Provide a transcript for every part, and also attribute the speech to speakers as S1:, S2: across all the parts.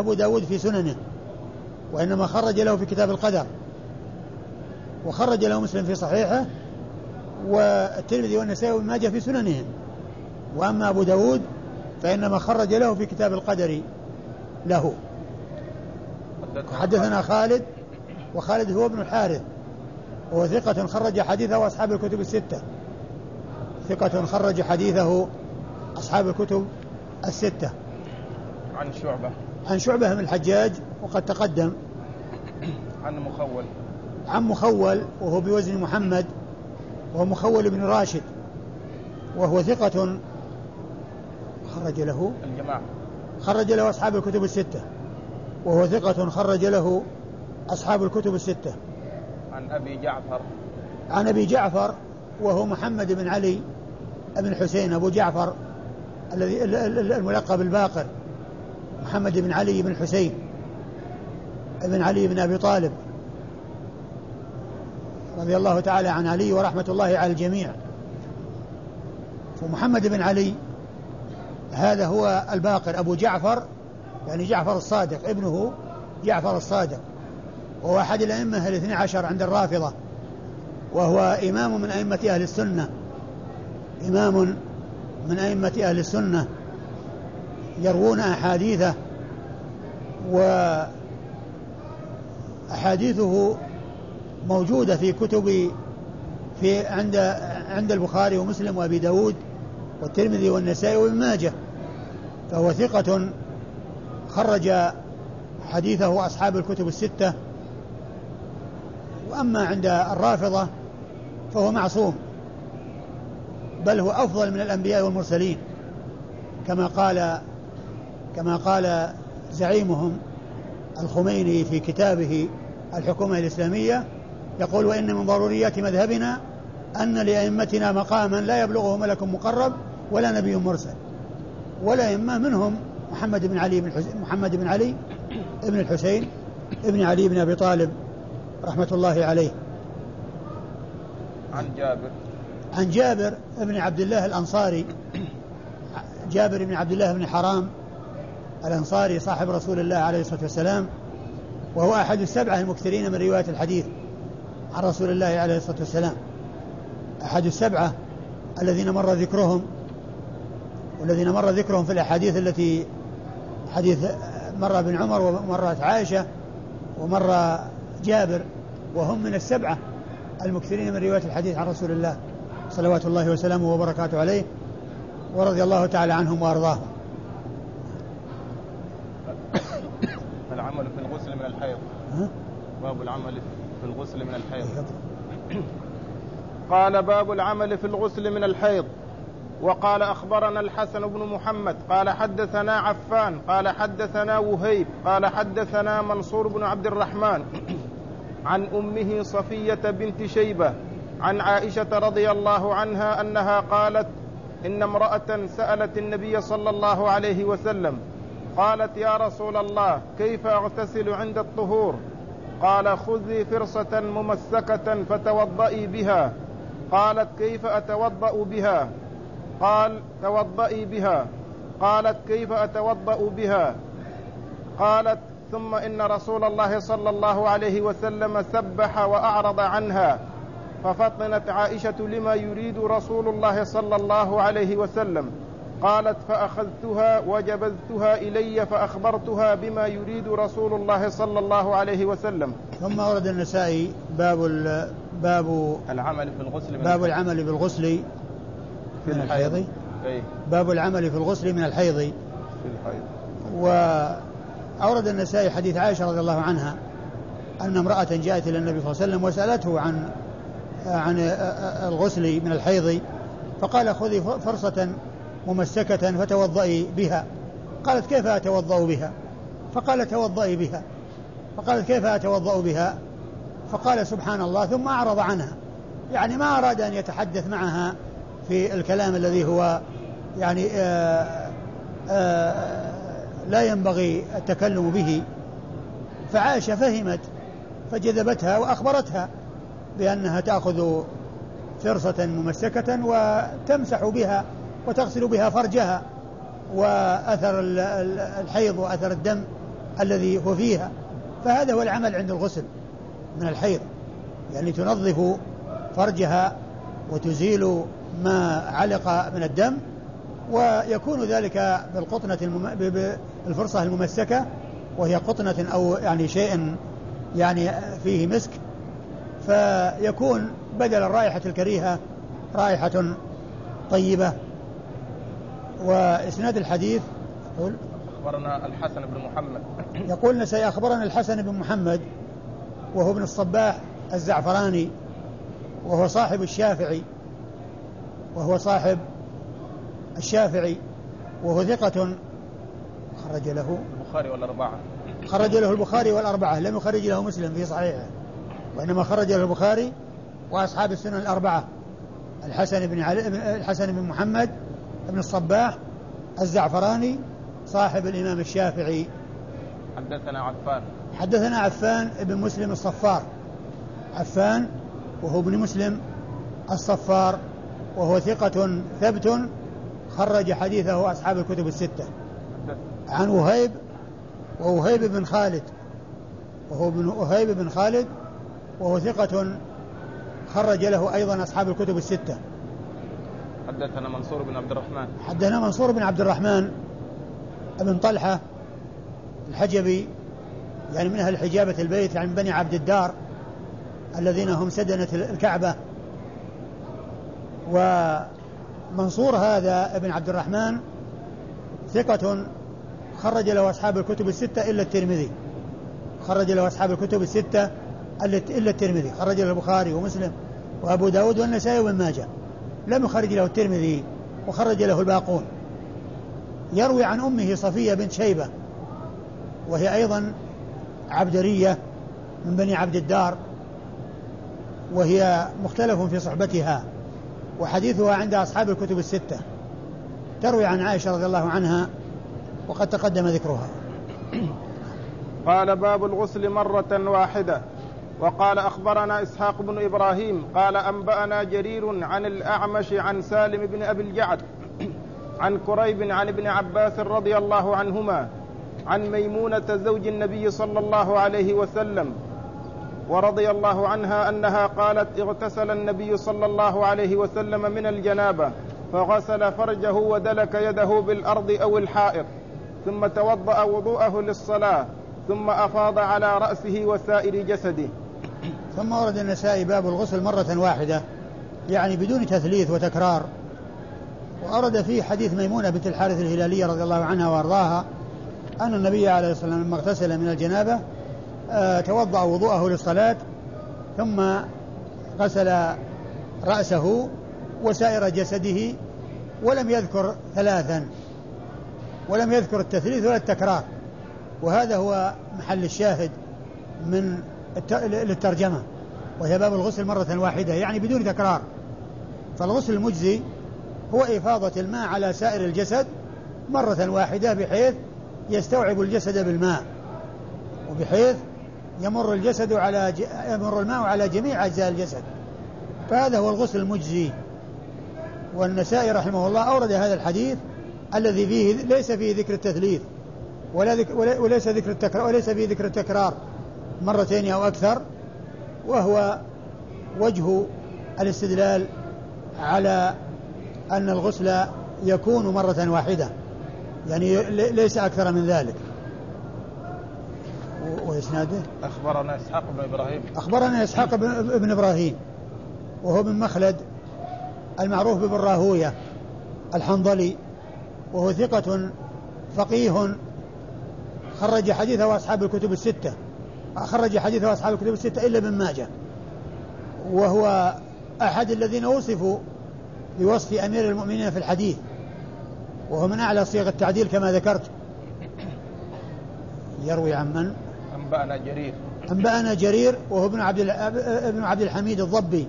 S1: أبو داود في سننه وإنما خرج له في كتاب القدر وخرج له مسلم في صحيحه والترمذي والنسائي وابن ماجه في سننهم وأما أبو داود فإنما خرج له في كتاب القدر له. حدثنا خالد وخالد هو ابن الحارث وهو ثقة خرج حديثه أصحاب الكتب الستة. ثقة خرج حديثه أصحاب الكتب الستة.
S2: عن شعبة.
S1: عن شعبة بن الحجاج وقد تقدم.
S2: عن مخول.
S1: عن مخول وهو بوزن محمد وهو مخول بن راشد وهو ثقة خرج له.
S2: الجماعة.
S1: خرج له أصحاب الكتب الستة وهو ثقة خرج له أصحاب الكتب الستة.
S2: عن أبي جعفر.
S1: عن أبي جعفر وهو محمد بن علي بن حسين أبو جعفر الذي الملقب الباقر. محمد بن علي بن حسين بن علي بن أبي طالب رضي الله تعالى عن علي ورحمة الله على الجميع. ومحمد بن علي هذا هو الباقر أبو جعفر يعني جعفر الصادق ابنه جعفر الصادق. وهو أحد الأئمة الاثنى عشر عند الرافضة. وهو إمام من أئمة أهل السنة. إمام من أئمة أهل السنة. يروون أحاديثه وأحاديثه موجودة في كتب في عند عند البخاري ومسلم وأبي داود والترمذي والنسائي وابن ماجه. فهو ثقة خرج حديثه أصحاب الكتب الستة. وأما عند الرافضة فهو معصوم. بل هو أفضل من الأنبياء والمرسلين. كما قال كما قال زعيمهم الخميني في كتابه الحكومة الإسلامية يقول وإن من ضروريات مذهبنا أن لأئمتنا مقاما لا يبلغه ملك مقرب ولا نبي مرسل ولا إما منهم محمد بن علي بن محمد بن علي ابن الحسين ابن علي بن أبي طالب رحمة الله عليه.
S2: عن جابر.
S1: عن جابر بن عبد الله الأنصاري جابر بن عبد الله بن حرام الأنصاري صاحب رسول الله عليه الصلاة والسلام وهو أحد السبعة المكثرين من رواية الحديث عن رسول الله عليه الصلاة والسلام. أحد السبعة الذين مر ذكرهم والذين مر ذكرهم في الأحاديث التي حديث مر ابن عمر ومرت عائشة ومر جابر وهم من السبعة المكثرين من رواية الحديث عن رسول الله صلوات الله وسلامه وبركاته عليه ورضي الله تعالى عنهم وأرضاهم.
S2: العمل في الغسل من الحيض. باب العمل في الغسل من الحيض. قال باب العمل في الغسل من الحيض. وقال أخبرنا الحسن بن محمد قال حدثنا عفان قال حدثنا وهيب قال حدثنا منصور بن عبد الرحمن عن أمه صفية بنت شيبة عن عائشة رضي الله عنها أنها قالت إن امرأة سألت النبي صلى الله عليه وسلم قالت يا رسول الله كيف أغتسل عند الطهور؟ قال خذي فرصة ممسكة فتوضئي بها. قالت كيف أتوضأ بها؟ قال توضئي بها. قالت كيف أتوضأ بها؟ قالت ثم إن رسول الله صلى الله عليه وسلم سبح وأعرض عنها ففطنت عائشة لما يريد رسول الله صلى الله عليه وسلم. قالت فأخذتها وجبذتها إلي فأخبرتها بما يريد رسول الله صلى الله عليه وسلم.
S1: ثم ورد النسائي باب باب
S2: العمل في الغسل
S1: من باب العمل بالغسل
S2: في من الحيض.
S1: أي. باب العمل في الغسل من الحيض. في
S2: الحيض.
S1: وأورد النسائي حديث عائشة رضي الله عنها أن امرأة جاءت إلى النبي صلى الله عليه وسلم وسألته عن عن الغسل من الحيض فقال خذي فرصة ممسكة فتوضئي بها. قالت كيف أتوضأ بها؟ فقال توضئي بها. فقالت كيف أتوضأ بها؟ فقال سبحان الله ثم أعرض عنها. يعني ما أراد أن يتحدث معها في الكلام الذي هو يعني آآ آه، آآ آه، لا ينبغي التكلم به. فعائشة فهمت فجذبتها وأخبرتها بأنها تأخذ فرصة ممسكة وتمسح بها وتغسل بها فرجها وأثر الحيض وأثر الدم الذي هو فيها. فهذا هو العمل عند الغسل من الحيض. يعني تنظف فرجها وتزيل ما علق من الدم ويكون ذلك بالقطنة المم... بالفرصة الممسكة وهي قطنة أو يعني شيء يعني فيه مسك. فيكون بدل الرائحة الكريهة رائحة طيبة وإسناد الحديث
S2: يقول أخبرنا الحسن بن محمد.
S1: يقول نسي أخبرنا الحسن بن محمد وهو ابن الصباح الزعفراني وهو صاحب الشافعي وهو صاحب الشافعي وهو ثقة خرج له
S2: البخاري والأربعة.
S1: خرج له البخاري والأربعة لم يخرج له مسلم في صحيحه. وإنما خرج له البخاري وأصحاب السنن الأربعة الحسن بن علي الحسن بن محمد بن الصباح الزعفراني صاحب الإمام الشافعي.
S2: حدثنا عفان.
S1: حدثنا عفان بن مسلم الصفار. عفان وهو ابن مسلم الصفار وهو ثقة ثبت خرج حديثه أصحاب الكتب الستة. عن وهيب ووهيب بن خالد وهو ابن وهيب بن خالد وهو ثقة خرج له أيضا أصحاب الكتب الستة.
S2: حدثنا منصور بن عبد الرحمن.
S1: حدثنا منصور بن عبد الرحمن بن طلحة الحجبي يعني من أهل حجابة البيت يعني من بني عبد الدار الذين هم سدنة الكعبة. ومنصور هذا ابن عبد الرحمن ثقة خرج له أصحاب الكتب الستة إلا الترمذي. خرج له أصحاب الكتب الستة إلا الترمذي. خرج له البخاري ومسلم وأبو داود والنسائي وابن ماجه. لم يخرج له الترمذي وخرج له الباقون. يروي عن أمه صفية بنت شيبة وهي أيضا عبدرية من بني عبد الدار وهي مختلف في صحبتها وحديثها عند أصحاب الكتب الستة. تروي عن عائشة رضي الله عنها وقد تقدم ذكرها.
S2: قال باب الغسل مرة واحدة. وقال أخبرنا إسحاق بن إبراهيم قال أنبأنا جرير عن الأعمش عن سالم بن أبي الجعد عن كريب عن ابن عباس رضي الله عنهما عن ميمونة زوج النبي صلى الله عليه وسلم ورضي الله عنها أنها قالت اغتسل النبي صلى الله عليه وسلم من الجنابة فغسل فرجه ودلك يده بالأرض أو الحائط ثم توضأ وضوءه للصلاة ثم أفاض على رأسه وسائر جسده.
S1: ثم ورد النسائي باب الغسل مرة واحدة يعني بدون تثليث وتكرار. وأورد فيه حديث ميمونة بنت الحارث الهلالية رضي الله عنها وأرضاها أن النبي عليه الصلاة والسلام لما اغتسل من الجنابة آه توضأ وضوءه للصلاة ثم غسل رأسه وسائر جسده ولم يذكر ثلاثا ولم يذكر التثليث ولا التكرار. وهذا هو محل الشاهد من للترجمة. وهي باب الغسل مرة واحدة يعني بدون تكرار. فالغسل المجزي هو إفاضة الماء على سائر الجسد مرة واحدة بحيث يستوعب الجسد بالماء. وبحيث يمر الجسد على ج... يمر الماء على جميع أجزاء الجسد. فهذا هو الغسل المجزي. والنسائي رحمه الله أورد هذا الحديث الذي فيه ليس فيه ذكر التثليث ولا ذك وليس ذكر التكرار وليس فيه ذكر التكرار. مرتين أو أكثر وهو وجه الاستدلال على أن الغسل يكون مرة واحدة يعني ليس أكثر من ذلك. وإسناده؟
S2: أخبرنا إسحاق بن إبراهيم.
S1: أخبرنا إسحاق بن إبراهيم وهو من مخلد المعروف بابن راهوية الحنظلي وهو ثقة فقيه خرج حديثه أصحاب الكتب الستة. خرج حديثه أصحاب الكتب الستة إلا ابن ماجه وهو أحد الذين وصفوا بوصف أمير المؤمنين في الحديث وهو من أعلى صيغ التعديل كما ذكرت يروي عن من؟
S2: أنبأنا جرير
S1: أنبأنا جرير وهو ابن عبد ابن عبد الحميد الضبي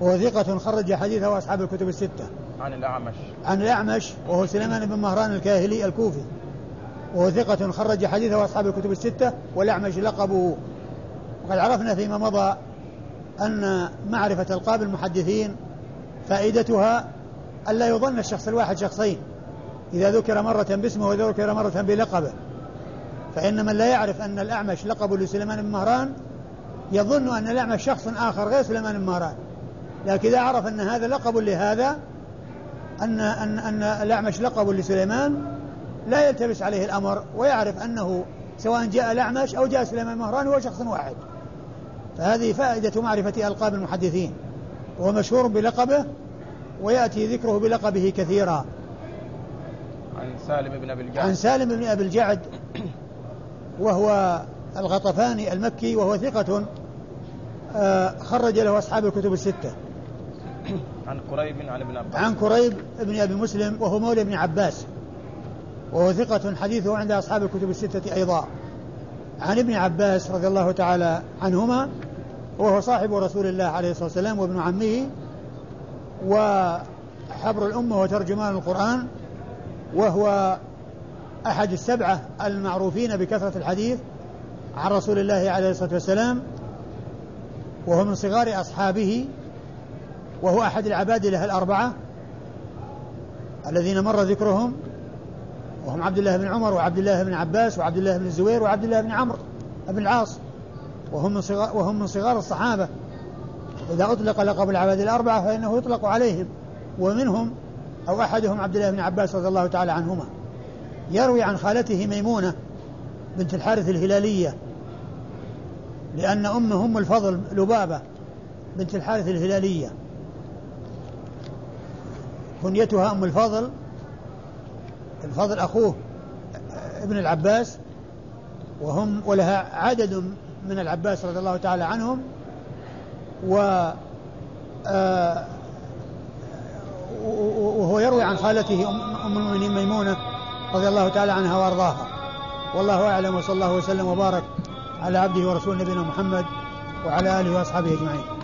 S1: وهو ثقة خرج حديثه أصحاب الكتب الستة.
S2: عن الأعمش.
S1: عن الأعمش وهو سليمان بن مهران الكاهلي الكوفي. وهو ثقة خرج حديثه أصحاب الكتب الستة والأعمش لقبه. وقد عرفنا فيما مضى أن معرفة ألقاب المحدثين فائدتها ألا يظن الشخص الواحد شخصين. إذا ذكر مرة باسمه وإذا ذكر مرة بلقبه. فإن من لا يعرف أن الأعمش لقب لسليمان بن مهران يظن أن الأعمش شخص آخر غير سليمان بن مهران. لكن إذا عرف أن هذا لقب لهذا أن أن أن الأعمش لقب لسليمان لا يلتبس عليه الأمر ويعرف أنه سواء جاء الأعمش أو جاء سليمان مهران هو شخص واحد. فهذه فائدة معرفة ألقاب المحدثين. وهو مشهور بلقبه ويأتي ذكره بلقبه كثيرا.
S2: عن سالم بن أبي الجعد.
S1: عن سالم بن أبي الجعد وهو الغطفاني المكي وهو ثقة آه، خرج له أصحاب الكتب الستة.
S2: عن قريب عن ابن عباس.
S1: عن كريب بن أبي مسلم وهو مولى ابن عباس. وهو ثقة حديثه عند أصحاب الكتب الستة أيضا. عن ابن عباس رضي الله تعالى عنهما وهو صاحب رسول الله عليه الصلاة والسلام وابن عمه وحبر الأمة وترجمان القرآن وهو أحد السبعة المعروفين بكثرة الحديث عن رسول الله عليه الصلاة والسلام وهو من صغار أصحابه وهو أحد العبادلة الأربعة الذين مر ذكرهم وهم عبد الله بن عمر وعبد الله بن عباس وعبد الله بن الزبير وعبد الله بن عمرو بن العاص. وهم من صغار وهم من صغار الصحابة. إذا أطلق لقب العباد الأربعة فإنه يطلق عليهم. ومنهم أو أحدهم عبد الله بن عباس رضي الله تعالى عنهما. يروي عن خالته ميمونة بنت الحارث الهلالية. لأن أم أم الفضل لبابة بنت الحارث الهلالية. كنيتها أم الفضل الفضل أخوه ابن العباس وهم ولها عدد من العباس رضي الله تعالى عنهم و آه، وهو يروي عن خالته أم المؤمنين ميمونة رضي الله تعالى عنها وأرضاها. والله أعلم وصلى الله وسلم وبارك على عبده ورسوله نبينا محمد وعلى آله وأصحابه أجمعين.